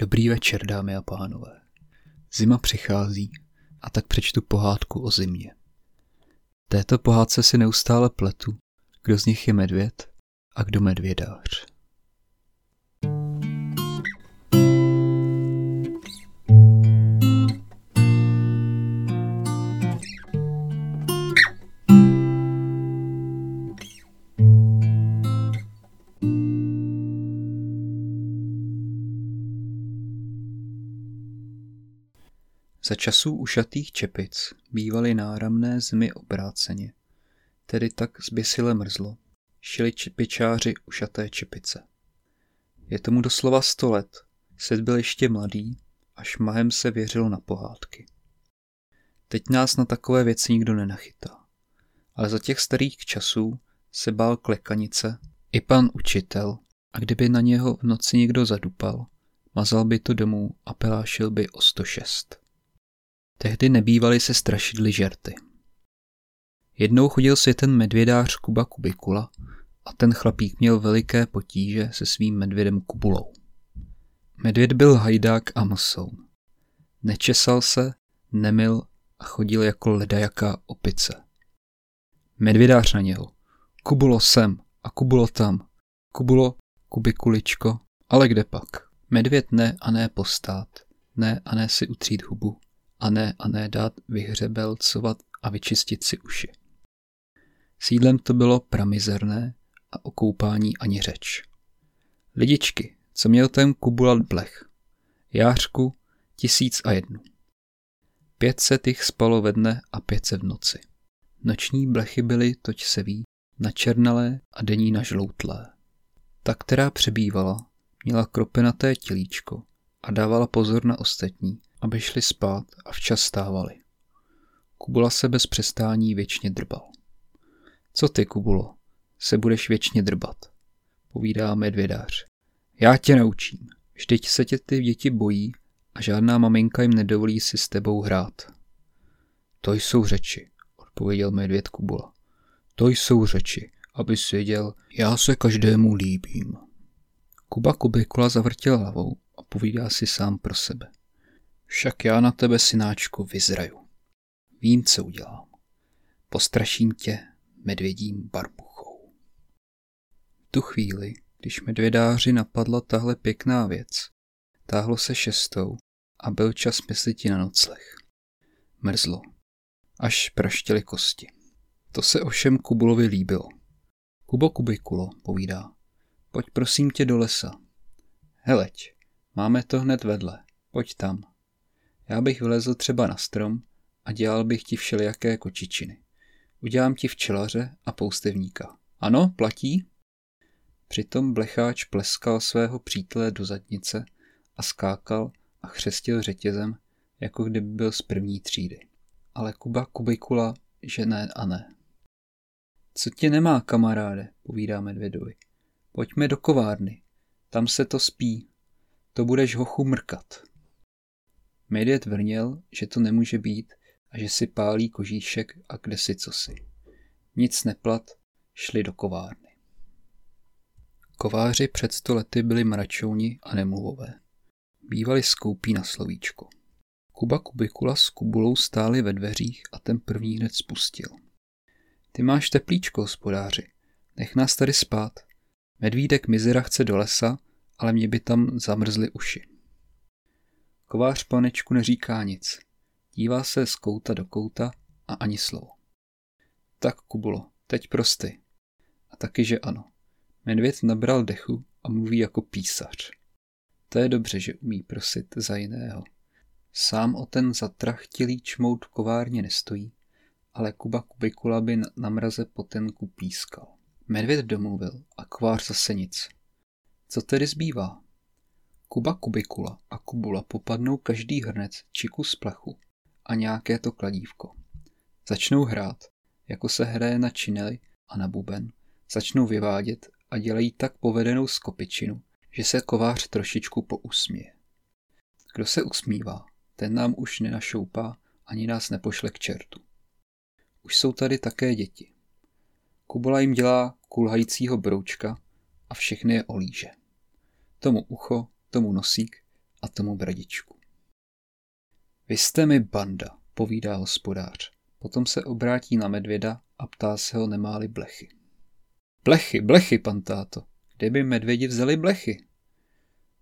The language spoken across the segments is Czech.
Dobrý večer, dámy a pánové. Zima přichází a tak přečtu pohádku o zimě. Této pohádce si neustále pletu, kdo z nich je medvěd a kdo medvědář. Za časů ušatých čepic bývaly náramné zmy obráceně, tedy tak zběsile mrzlo, šili čepičáři ušaté čepice. Je tomu doslova sto let, svět byl ještě mladý a šmahem se věřilo na pohádky. Teď nás na takové věci nikdo nenachytá, ale za těch starých časů se bál klekanice i pan učitel a kdyby na něho v noci někdo zadupal, mazal by to domů a pelášil by o 106. Tehdy nebývaly se strašidly žerty. Jednou chodil světem medvědář Kuba Kubikula a ten chlapík měl veliké potíže se svým medvědem Kubulou. Medvěd byl hajdák a mosoun. Nečesal se, nemil a chodil jako ledajaká opice. Medvědář na něho. Kubulo sem a Kubulo tam. Kubulo, Kubikuličko, ale kde pak? Medvěd ne a ne postát, ne a ne si utřít hubu a ne a ne dát vyhřebelcovat a vyčistit si uši. Sídlem to bylo pramizerné a o koupání ani řeč. Lidičky, co měl ten kubulat blech. Jářku tisíc a jednu. Pětset jich spalo ve dne a pětset v noci. Noční blechy byly, toť se ví, načernalé a denní nažloutlé. Ta, která přebývala, měla kropenaté tělíčko a dávala pozor na ostatní, aby šli spát a včas stávali. Kubula se bez přestání věčně drbal. Co ty, Kubulo, se budeš věčně drbat, povídá medvědář. Já tě naučím, vždyť se tě ty děti bojí a žádná maminka jim nedovolí si s tebou hrát. To jsou řeči, odpověděl medvěd Kubula. To jsou řeči, abys věděl, já se každému líbím. Kuba Kubikula zavrtěl hlavou a povídá si sám pro sebe. Však já na tebe, synáčku, vyzraju. Vím, co udělám. Postraším tě medvědím barbuchou. V tu chvíli, když medvědáři napadla tahle pěkná věc, táhlo se šestou a byl čas myslit na nocleh. Mrzlo. Až praštěly kosti. To se ovšem Kubulovi líbilo. Kubo Kubikulo, povídá. Pojď prosím tě do lesa. Heleď, máme to hned vedle. Pojď tam. Já bych vylezl třeba na strom a dělal bych ti všelijaké kočičiny. Udělám ti včelaře a poustevníka. Ano, platí? Přitom blecháč pleskal svého přítele do zadnice a skákal a chřestil řetězem, jako kdyby byl z první třídy. Ale Kuba Kubikula, že ne a ne. Co tě nemá, kamaráde, povídá medvědovi. Pojďme do kovárny, tam se to spí, to budeš hochu mrkat. Medvěd vrněl, že to nemůže být a že si pálí kožíšek a kde si cosi. Nic neplat, šli do kovárny. Kováři před sto lety byli mračouni a nemluvové. Bývali skoupí na slovíčko. Kuba Kubikula s Kubulou stáli ve dveřích a ten první hned spustil. Ty máš teplíčko, hospodáři. Nech nás tady spát. Medvídek Mizera chce do lesa, ale mě by tam zamrzly uši. Kovář panečku neříká nic. Dívá se z kouta do kouta a ani slovo. Tak, Kubulo, teď prosty. A taky, že ano. Medvěd nabral dechu a mluví jako písař. To je dobře, že umí prosit za jiného. Sám o ten zatrachtilý čmout kovárně nestojí, ale Kuba Kubikula by na mraze potenku pískal. Medvěd domluvil a kvář zase nic. Co tedy zbývá? Kuba Kubikula a Kubula popadnou každý hrnec či kus plechu a nějaké to kladívko. Začnou hrát, jako se hraje na činely a na buben, začnou vyvádět a dělají tak povedenou skopičinu, že se kovář trošičku pousměje. Kdo se usmívá, ten nám už nenašoupá ani nás nepošle k čertu. Už jsou tady také děti. Kubula jim dělá kulhajícího broučka a všechny je olíže. Tomu ucho, tomu nosík a tomu bradičku. Vy jste mi banda, povídá hospodář. Potom se obrátí na medvěda a ptá se ho, nemáli blechy. Blechy, blechy, pan táto. Kde by medvědi vzali blechy?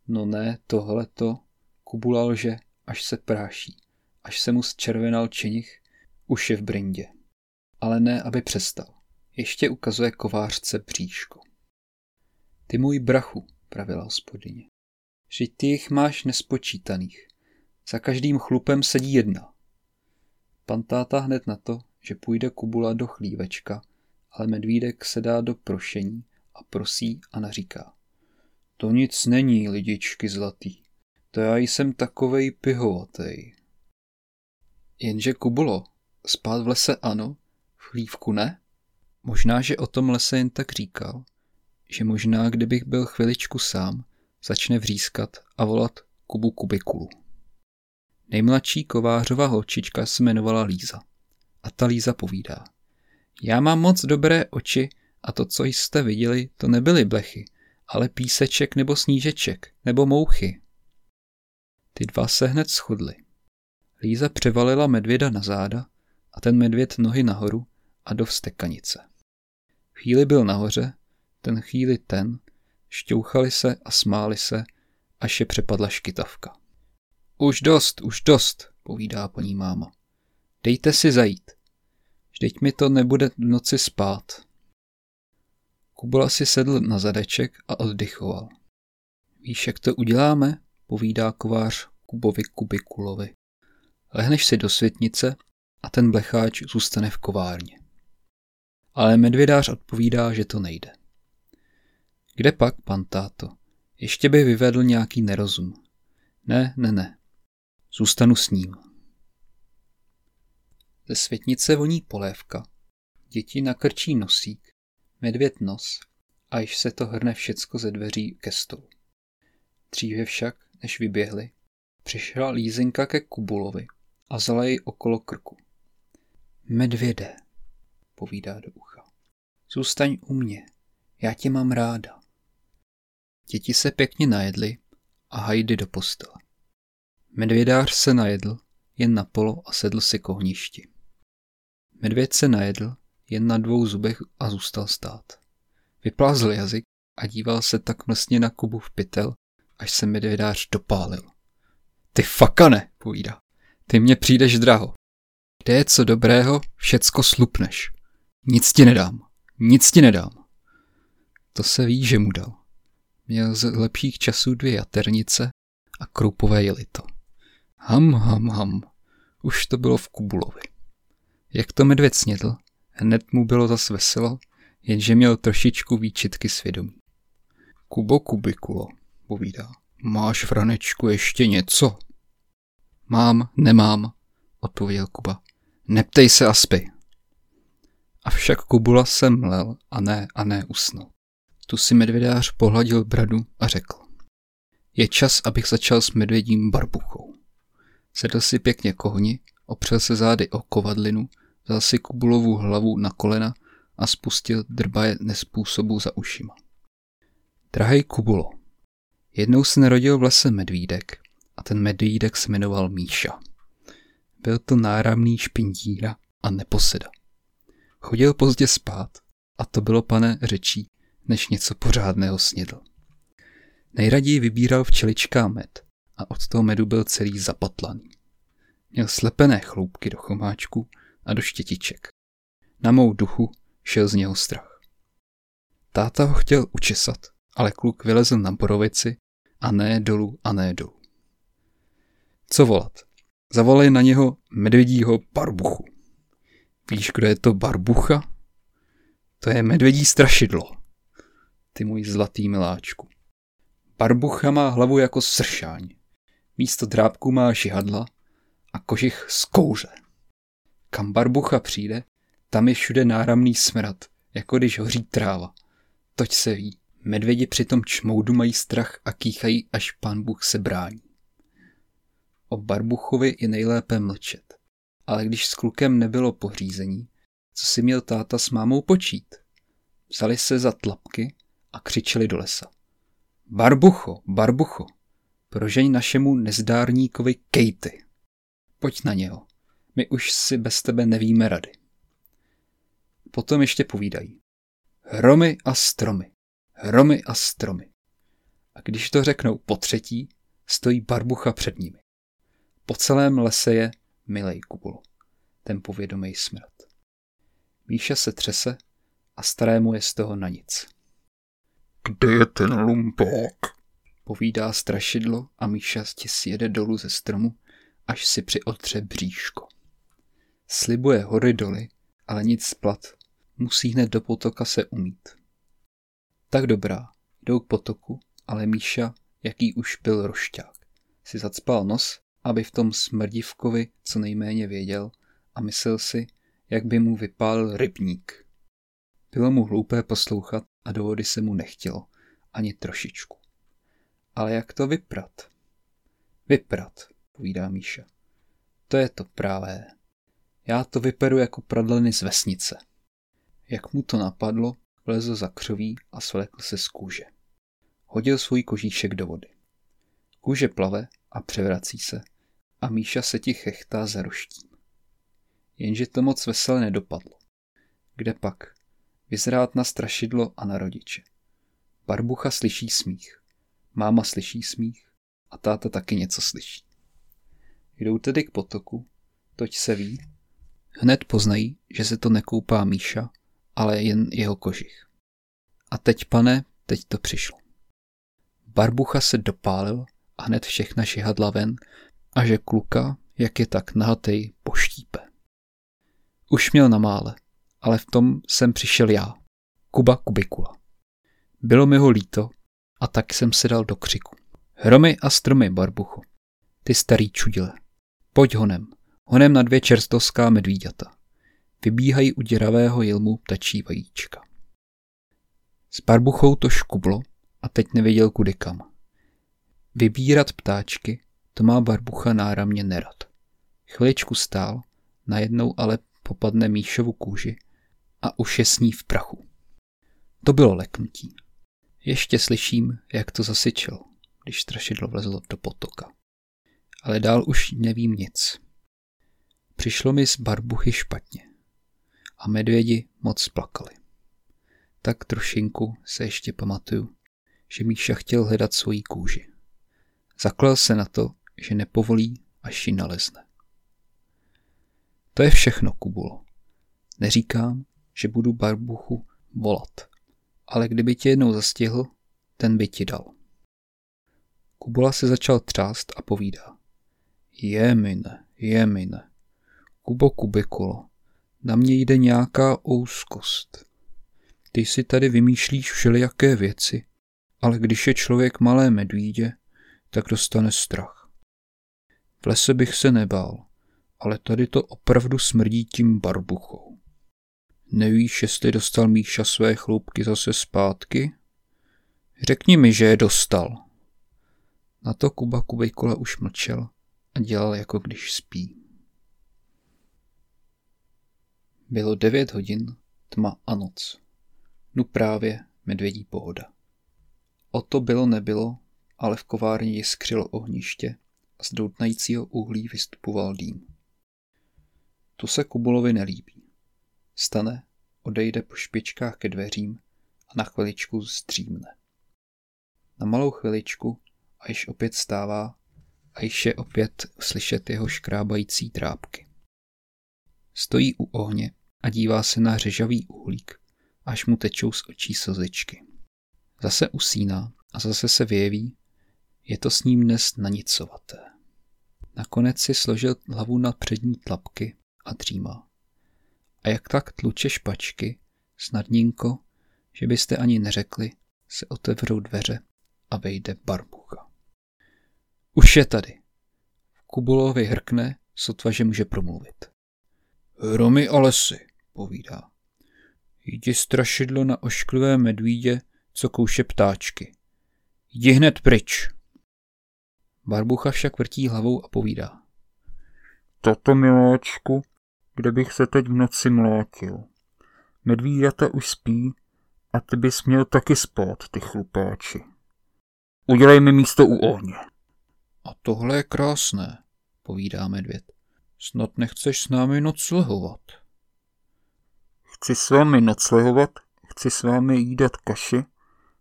No ne, tohleto, Kubula lže, až se práší, až se mu zčervenal činich, už je v brindě. Ale ne, aby přestal. Ještě ukazuje kovářce bříško. Ty můj brachu, pravila hospodyně. Vždyť ty jich máš nespočítaných. Za každým chlupem sedí jedna. Pan táta hned na to, že půjde Kubula do chlívečka, ale medvídek se dá do prošení a prosí a naříká. To nic není, lidičky zlatý. To já jsem takovej pihovatej. Jenže Kubulo, spát v lese ano, v chlívku ne? Možná, že o tom lese jen tak říkal, že možná, kdybych byl chviličku sám, začne vřískat a volat Kubu Kubikulu. Nejmladší kovářova holčička se jmenovala Líza. A ta Líza povídá. Já mám moc dobré oči a to, co jste viděli, to nebyly blechy, ale píseček nebo snížeček, nebo mouchy. Ty dva se hned shodly. Líza převalila medvěda na záda a ten medvěd nohy nahoru a do vstekanice. Chvíli byl nahoře, ten chvíli ten, šťouchali se a smáli se, až je přepadla škytavka. Už dost, už dost, povídá paní máma. Dejte si zajít. Vždyť mi to nebude v noci spát. Kubula si sedl na zadeček a oddychoval. Víš, jak to uděláme? povídá kovář Kubovi Kubikulovi. Lehneš si do světnice a ten blecháč zůstane v kovárně. Ale medvědář odpovídá, že to nejde. Kde pak, pan táto? Ještě by vyvedl nějaký nerozum. Ne, ne, ne. Zůstanu s ním. Ze světnice voní polévka. Děti nakrčí nosík, medvěd nos a již se to hrne všecko ze dveří ke stolu. Dříve však, než vyběhli, přišla lízenka ke Kubulovi a vzala jej okolo krku. Medvěde, povídá do ucha, zůstaň u mě, já tě mám ráda. Děti se pěkně najedly a hajdy do postele. Medvědář se najedl jen na polo a sedl si k ohništi. Medvěd se najedl jen na dvou zubech a zůstal stát. Vyplázl jazyk a díval se tak mlsně na Kubu v pytel, až se medvědář dopálil. Ty fakane, povídá. Ty mě přijdeš draho. Kde je co dobrého, všecko slupneš. Nic ti nedám. Nic ti nedám. To se ví, že mu dal. Měl z lepších časů dvě jaternice a kroupové jelito. Ham, ham, ham. Už to bylo v Kubulovi. Jak to medvěd snědl, hned mu bylo zas veselo, jenže měl trošičku výčitky svědomí. Kubo Kubikulo, povídá. Máš, Franečku, ještě něco? Mám, nemám, odpověděl Kuba. Neptej se a spy. Avšak Kubula se mlel a ne a ne usnul. Tu si medvědář pohladil bradu a řekl. Je čas, abych začal s medvědím barbuchou. Sedl si pěkně kohni, opřel se zády o kovadlinu, vzal si Kubulovu hlavu na kolena a spustil drbaje nespůsobu za ušima. Drahej Kubulo, jednou se narodil v lese medvídek a ten medvídek se jmenoval Míša. Byl to náramný špindíra a neposeda. Chodil pozdě spát a to bylo pane řečí, než něco pořádného snědl. Nejraději vybíral včeličká med a od toho medu byl celý zapatlaný. Měl slepené chloupky do chomáčku a do štětiček. Na mou duchu šel z něho strach. Táta ho chtěl učesat, ale kluk vylezl na borovici a ne dolů a ne dolů. Co volat? Zavolej na něho medvědího barbuchu. Víš, kdo je to barbucha? To je medvědí strašidlo. Ty můj zlatý miláčku. Barbucha má hlavu jako sršáň. Místo drápku má žihadla a kožich z kouře. Kam barbucha přijde, tam je všude náramný smrad, jako když hoří tráva. Toť se ví, medvědi přitom čmoudu mají strach a kýchají, až pán Bůh se brání. O barbuchovi je nejlépe mlčet. Ale když s klukem nebylo pořízení, co si měl táta s mámou počít? Vzali se za tlapky a křičeli do lesa. Barbucho, barbucho, Prožeň našemu nezdárníkovi Katy. Pojď na něho. My už si bez tebe nevíme rady. Potom ještě povídají. Hromy a stromy. Hromy a stromy. A když to řeknou po třetí, stojí barbucha před nimi. Po celém lese je milej Kubulo, ten povědomý smrad. Míša se třese a starému je z toho na nic. Kde je ten lumpák? Povídá strašidlo a Míša si jede dolů ze stromu, až si přiotře bříško. Slibuje hory doly, ale nic splat. Musí hned do potoka se umít. Tak dobrá, jdou k potoku, ale Míša, jaký už byl rošťák, si zacpal nos, aby v tom smrdivkovi co nejméně věděl a myslel si, jak by mu vypálil rybník. Bylo mu hloupé poslouchat a do vody se mu nechtělo, ani trošičku. Ale jak to vyprat? Vyprat, povídá Míša. To je to pravé. Já to vyperu jako pradleny z vesnice. Jak mu to napadlo, vlezl za křoví a svlékl se z kůže. Hodil svůj kožíšek do vody. Kůže plave a převrací se a Míša se ti chechtá za roštím. Jenže to moc veselé nedopadlo. Kde pak? Vyzrát na strašidlo a na rodiče. Barbucha slyší smích. Máma slyší smích a táta taky něco slyší. Jdou tedy k potoku, toť se ví. Hned poznají, že se to nekoupá Míša, ale jen jeho kožich. A teď, pane, teď to přišlo. Barbucha se dopálil a hned všechna šihadla ven a že kluka, jak je tak nahatej, poštípe. Už měl na mále, ale v tom jsem přišel já, Kuba Kubikula. Bylo mi ho líto a tak jsem se dal do křiku. Hromy a stromy, barbucho. Ty starý čudile. Pojď honem. Honem na dvě čerstovská medvíďata. Vybíhají u děravého jilmu ptačí vajíčka. S barbuchou to škublo a teď nevěděl kudy kam. Vybírat ptáčky, to má barbucha náramně nerad. Chviličku stál, najednou ale popadne Míšovu kůži a už je s ní v prachu. To bylo leknutí. Ještě slyším, jak to zasyčel, když strašidlo vlezlo do potoka. Ale dál už nevím nic. Přišlo mi z barbuchy špatně. A medvědi moc plakali. Tak trošinku se ještě pamatuju, že Míša chtěl hledat svoji kůži. Zaklel se na to, že nepovolí, až ji nalezne. To je všechno, Kubulo. Neříkám, že budu barbuchu volat, ale kdyby tě jednou zastihl, ten by ti dal. Kubula se začal třást a povídá. Je mine, je mine. Kubo kubikulo, na mě jde nějaká úzkost. Ty si tady vymýšlíš všelijaké věci, ale když je člověk malé medvídě, tak dostane strach. V lese bych se nebál, ale tady to opravdu smrdí tím barbuchou. Nevíš, jestli dostal Míša své chloupky zase zpátky? Řekni mi, že je dostal. Na to Kuba Kubejkola už mlčel a dělal jako když spí. Bylo devět hodin, tma a noc. Nu právě medvědí pohoda. O to bylo nebylo, ale v kovárně jiskřilo ohniště a z doutnajícího uhlí vystupoval dým. To se Kubulovi nelíbí. Stane, odejde po špičkách ke dveřím a na chviličku zdřímne. Na malou chviličku a již opět stává a již je opět slyšet jeho škrábající trápky. Stojí u ohně a dívá se na řežavý uhlík, až mu tečou z očí slzičky. Zase usíná a zase se vyjeví, je to s ním dnes nanicovaté. Nakonec si složil hlavu na přední tlapky a dřímá. A jak tak tluče špačky, snadninko, že byste ani neřekli, se otevřou dveře a vejde barbucha. Už je tady. Kubulovi hrkne, sotva, že může promluvit. Hromy a lesy, povídá. Jdi strašidlo na ošklivé medvídě, co kouše ptáčky. Jdi hned pryč. Barbucha však vrtí hlavou a povídá. Tato miláčku, kde bych se teď v noci mlátil. Medvídata už spí a ty bys měl taky spát, ty chlupáči. Udělej mi místo u ohně. A tohle je krásné, povídá medvěd. Snad nechceš s námi noclehovat. Chci s vámi noclehovat, chci s vámi jídat kaši,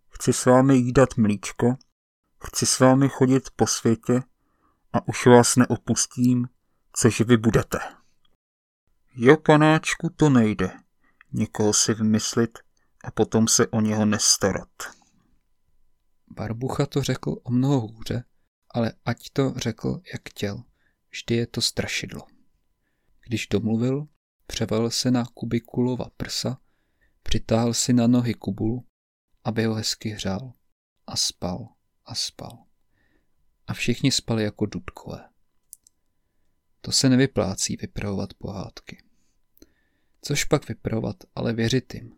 chci s vámi jídat mlíčko, chci s vámi chodit po světě a už vás neopustím, což vy budete. Jo, panáčku, to nejde. Někoho si vymyslit a potom se o něho nestarat. Barbucha to řekl o mnoho hůře, ale ať to řekl, jak chtěl. Vždy je to strašidlo. Když domluvil, převal se na kubikulova prsa, přitáhl si na nohy kubulu, aby ho hezky hřál. A spal a spal. A všichni spali jako dudkové. To se nevyplácí vypravovat pohádky. Což pak vypravovat, ale věřit jim.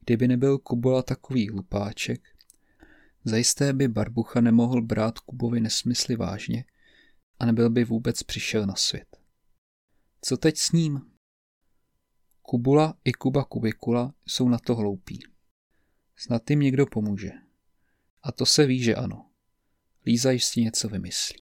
Kdyby nebyl Kubula takový hlupáček, zajisté by Barbucha nemohl brát Kubovi nesmysly vážně a nebyl by vůbec přišel na svět. Co teď s ním? Kubula i Kuba Kubikula jsou na to hloupí. Snad jim někdo pomůže. A to se ví, že ano. Líza jistě něco vymyslí.